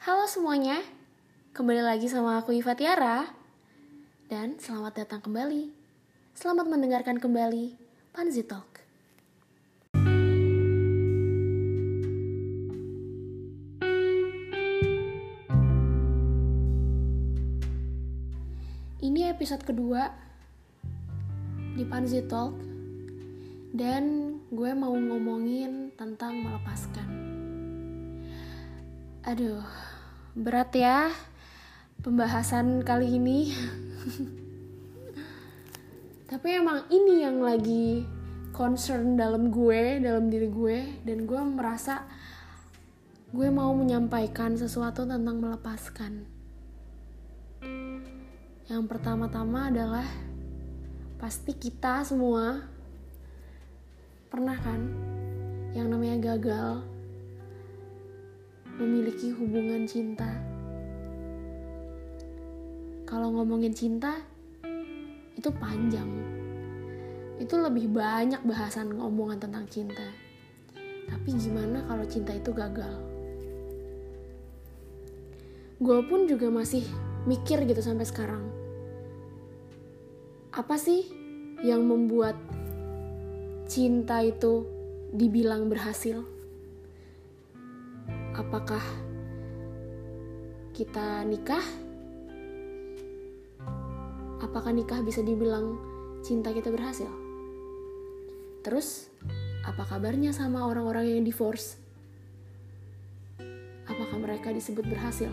Halo semuanya, kembali lagi sama aku Iva Tiara. Dan selamat datang kembali. Selamat mendengarkan kembali Panzi Talk. Ini episode kedua di Panzi Talk. Dan gue mau ngomongin tentang melepaskan. Aduh, berat ya pembahasan kali ini. Tapi emang ini yang lagi concern dalam gue, dalam diri gue, dan gue merasa gue mau menyampaikan sesuatu tentang melepaskan. Yang pertama-tama adalah pasti kita semua pernah kan yang namanya gagal memiliki hubungan cinta. Kalau ngomongin cinta, itu panjang. Itu lebih banyak bahasan ngomongan tentang cinta. Tapi gimana kalau cinta itu gagal? Gue pun juga masih mikir gitu sampai sekarang. Apa sih yang membuat cinta itu dibilang berhasil? Apakah kita nikah? Apakah nikah bisa dibilang cinta kita berhasil? Terus, apa kabarnya sama orang-orang yang divorce? Apakah mereka disebut berhasil?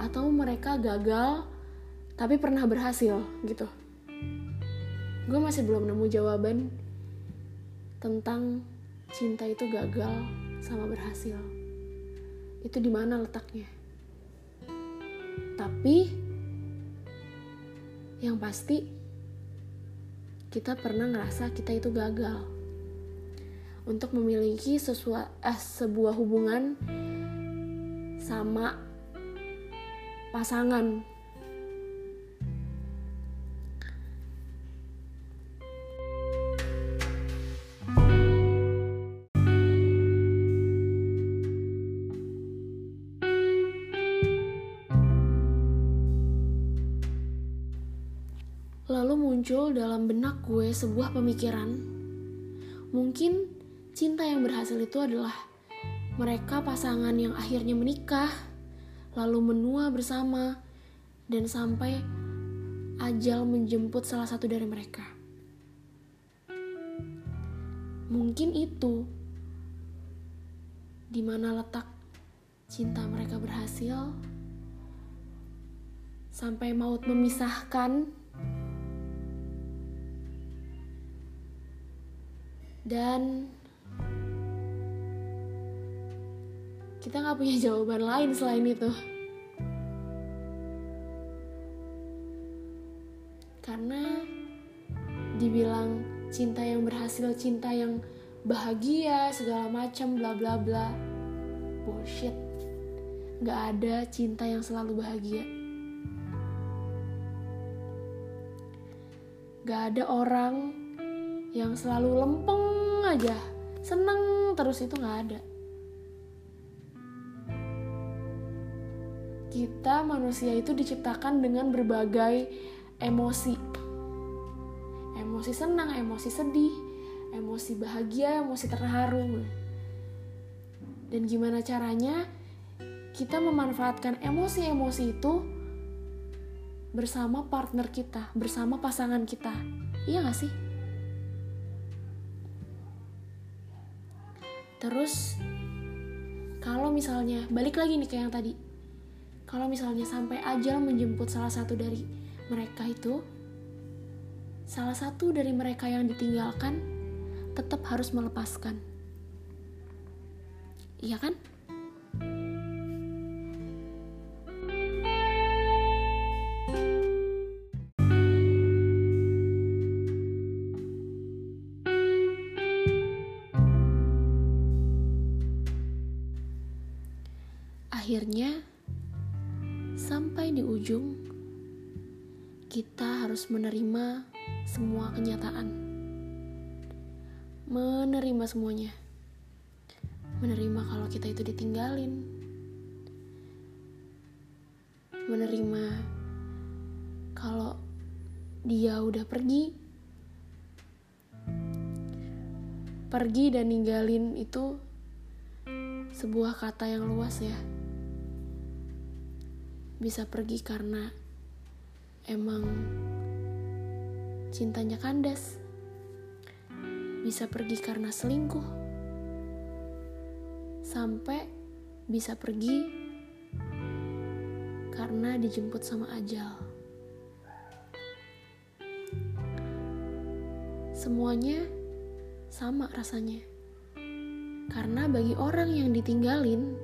Atau mereka gagal tapi pernah berhasil gitu? Gue masih belum nemu jawaban tentang cinta itu gagal sama berhasil itu di mana letaknya. Tapi yang pasti kita pernah ngerasa kita itu gagal untuk memiliki sesuatu eh, sebuah hubungan sama pasangan muncul dalam benak gue sebuah pemikiran. Mungkin cinta yang berhasil itu adalah mereka pasangan yang akhirnya menikah, lalu menua bersama, dan sampai ajal menjemput salah satu dari mereka. Mungkin itu di mana letak cinta mereka berhasil sampai maut memisahkan dan kita nggak punya jawaban lain selain itu. Karena dibilang cinta yang berhasil cinta yang bahagia segala macam bla bla bla. Bullshit. Nggak ada cinta yang selalu bahagia. Nggak ada orang yang selalu lempeng aja. Seneng terus itu nggak ada. Kita manusia itu diciptakan dengan berbagai emosi. Emosi senang emosi sedih emosi bahagia emosi terharu. Dan gimana caranya? Kita memanfaatkan emosi-emosi itu bersama partner kita, bersama pasangan kita. Iya gak sih? Terus kalau misalnya balik lagi nih ke yang tadi. Kalau misalnya sampai ajal menjemput salah satu dari mereka itu salah satu dari mereka yang ditinggalkan tetap harus melepaskan. Iya kan? Kita harus menerima semua kenyataan. Menerima semuanya. Menerima kalau kita itu ditinggalin. menerima kalau dia udah pergi pergi dan ninggalin itu sebuah kata yang luas ya bisa pergi karena emang cintanya kandas. Bisa pergi karena selingkuh. Sampai bisa pergi karena dijemput sama ajal. Semuanya sama rasanya. Karena bagi orang yang ditinggalin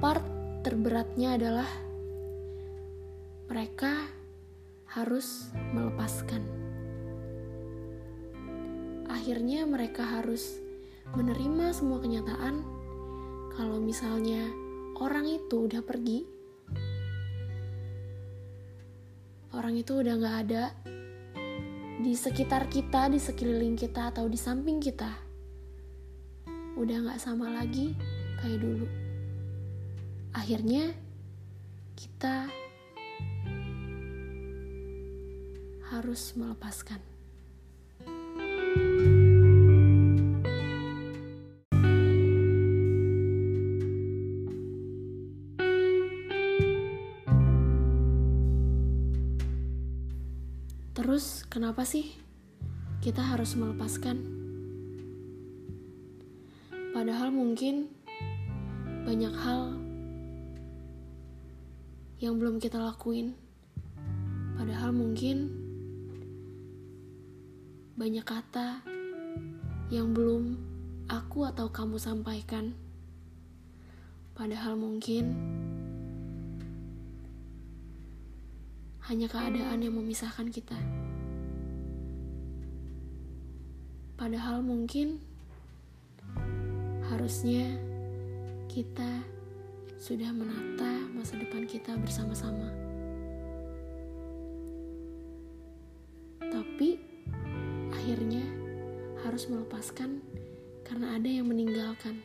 part terberatnya adalah mereka harus melepaskan. Akhirnya, mereka harus menerima semua kenyataan kalau misalnya orang itu udah pergi, orang itu udah gak ada di sekitar kita, di sekeliling kita, atau di samping kita, udah gak sama lagi kayak dulu akhirnya kita harus melepaskan. Terus, kenapa sih kita harus melepaskan? Padahal mungkin banyak hal yang belum kita lakuin. Padahal mungkin banyak kata yang belum aku atau kamu sampaikan. Padahal mungkin hanya keadaan yang memisahkan kita. Padahal mungkin harusnya kita sudah menata masa depan kita bersama-sama. Tapi akhirnya harus melepaskan karena ada yang meninggalkan.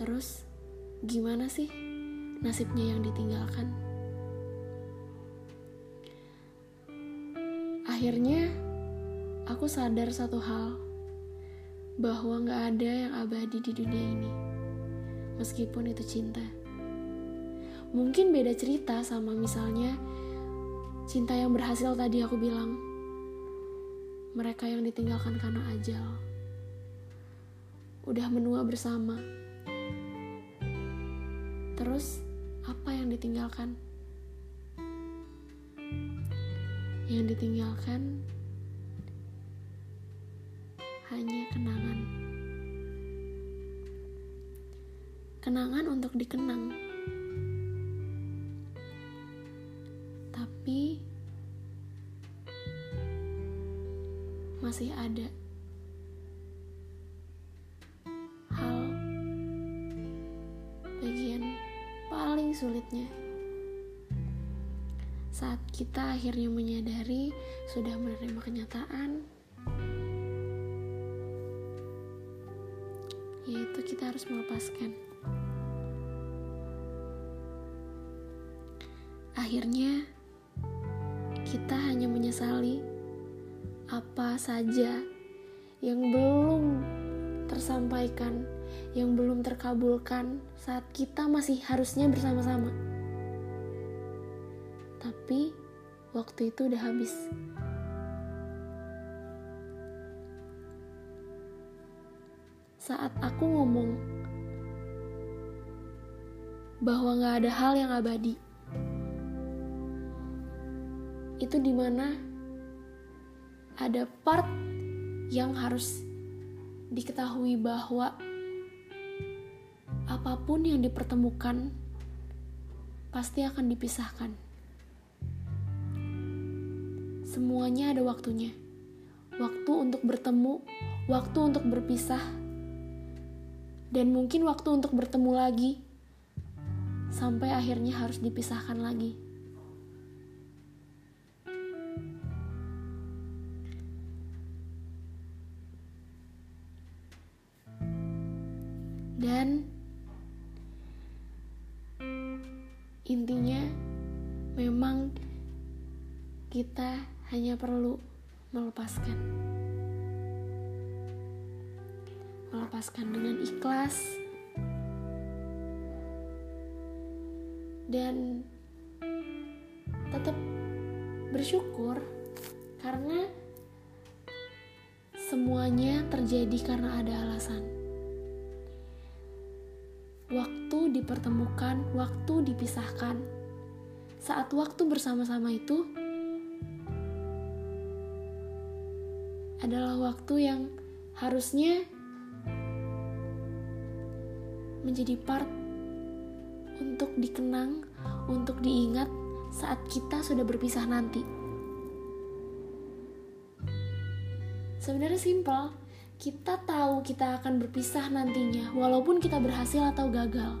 Terus, gimana sih nasibnya yang ditinggalkan? Akhirnya, aku sadar satu hal bahwa gak ada yang abadi di dunia ini, meskipun itu cinta. Mungkin beda cerita sama misalnya cinta yang berhasil tadi aku bilang. Mereka yang ditinggalkan karena ajal. Udah menua bersama. Terus apa yang ditinggalkan? Yang ditinggalkan hanya kenangan. Kenangan untuk dikenang. Tapi masih ada hal bagian paling sulitnya saat kita akhirnya menyadari sudah menerima kenyataan yaitu kita harus melepaskan. Akhirnya, kita hanya menyesali apa saja yang belum tersampaikan, yang belum terkabulkan saat kita masih harusnya bersama-sama. Tapi waktu itu udah habis. saat aku ngomong bahwa gak ada hal yang abadi. Itu di mana ada part yang harus diketahui bahwa apa pun yang dipertemukan pasti akan dipisahkan. Semuanya ada waktunya. Waktu untuk bertemu, waktu untuk berpisah, dan mungkin waktu untuk bertemu lagi sampai akhirnya harus dipisahkan lagi. Dan intinya memang kita hanya perlu melepaskan. Melepaskan dengan ikhlas dan tetap bersyukur karena semuanya terjadi karena ada alasan. Waktu dipertemukan, waktu dipisahkan. Saat waktu bersama-sama itu adalah waktu yang harusnya menjadi part untuk dikenang, untuk diingat saat kita sudah berpisah nanti. Sebenarnya simpel, kita tahu kita akan berpisah nantinya, walaupun kita berhasil atau gagal.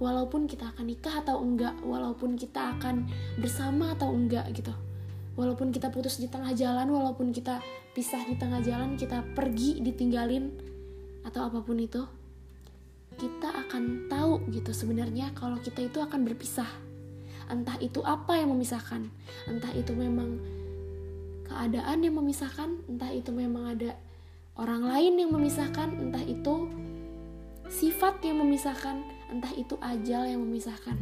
Walaupun kita akan nikah atau enggak, walaupun kita akan bersama atau enggak gitu. Walaupun kita putus di tengah jalan, walaupun kita pisah di tengah jalan, kita pergi ditinggalin atau apa pun itu, kita akan tahu gitu sebenarnya kalau kita itu akan berpisah. Entah itu apa yang memisahkan, entah itu memang keadaan yang memisahkan, entah itu memang ada orang lain yang memisahkan, entah itu sifat yang memisahkan, entah itu ajal yang memisahkan.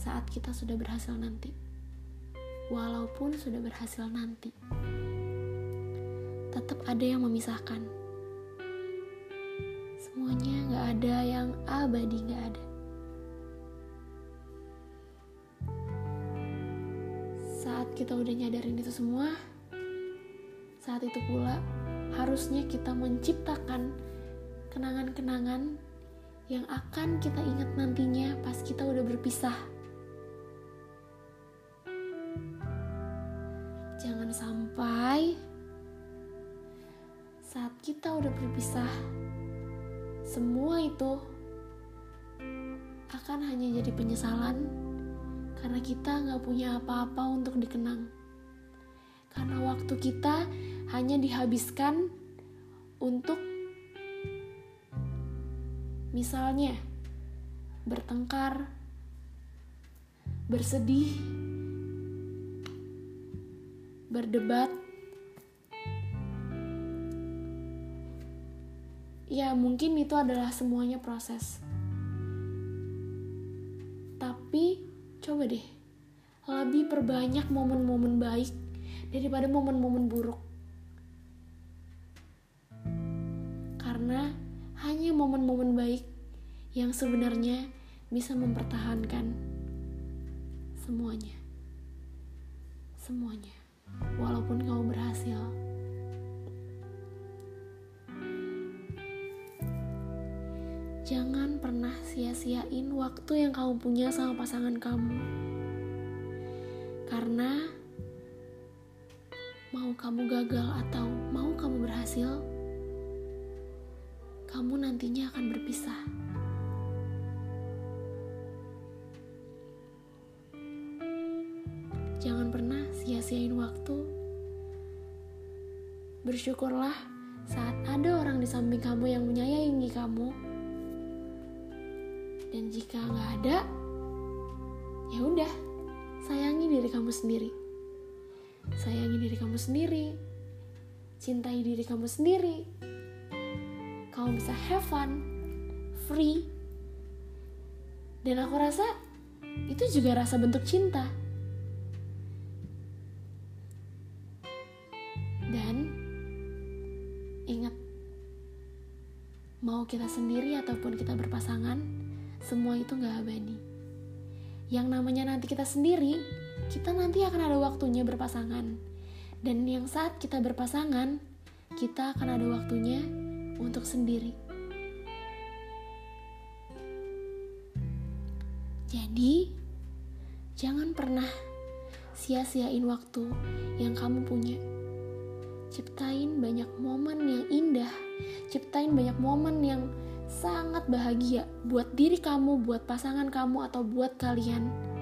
Saat kita sudah berhasil nanti, walaupun sudah berhasil nanti, tetap ada yang memisahkan. Semuanya gak ada yang abadi, gak ada. Saat kita udah nyadarin itu semua, saat itu pula, harusnya kita menciptakan kenangan-kenangan yang akan kita ingat nantinya pas kita udah berpisah. Jangan sampai saat kita udah berpisah, semua itu akan hanya jadi penyesalan karena kita nggak punya apa-apa untuk dikenang. Karena waktu kita hanya dihabiskan untuk misalnya bertengkar, bersedih, berdebat. Ya, mungkin itu adalah semuanya proses. Tapi coba deh, lebih perbanyak momen-momen baik daripada momen-momen buruk. Karena hanya momen-momen baik yang sebenarnya bisa mempertahankan semuanya. Semuanya. Walaupun kamu berhasil. Jangan pernah sia-siain waktu yang kamu punya sama pasangan kamu. Karena mau kamu gagal atau mau kamu berhasil, kamu nantinya akan berpisah. Jangan pernah sia-siain waktu. Bersyukurlah saat ada orang di samping kamu yang menyayangi kamu. Dan jika nggak ada, ya udah, sayangi diri kamu sendiri. Sayangi diri kamu sendiri. Cintai diri kamu sendiri. Kamu bisa have fun, free. Dan aku rasa itu juga rasa bentuk cinta. Dan ingat, mau kita sendiri ataupun kita berpasangan, semua itu gak abadi. Yang namanya nanti kita sendiri, kita nanti akan ada waktunya berpasangan. Dan yang saat kita berpasangan, kita akan ada waktunya untuk sendiri. Jadi, jangan pernah sia-siain waktu yang kamu punya. Ciptain banyak momen yang indah, ciptain banyak momen yang sangat bahagia buat diri kamu, buat pasangan kamu, atau buat kalian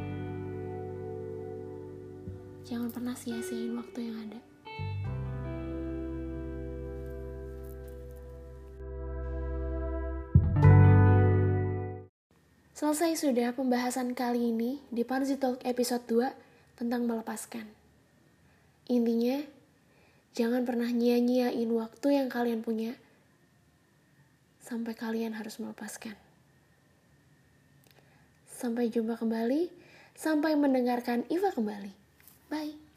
Jangan pernah sia-siain waktu yang ada. Selesai sudah pembahasan kali ini di Panzi Talk episode 2 tentang melepaskan. Intinya, jangan pernah nyia-nyiain waktu yang kalian punya sampai kalian harus melepaskan. Sampai jumpa kembali, sampai mendengarkan Iva kembali. Bye.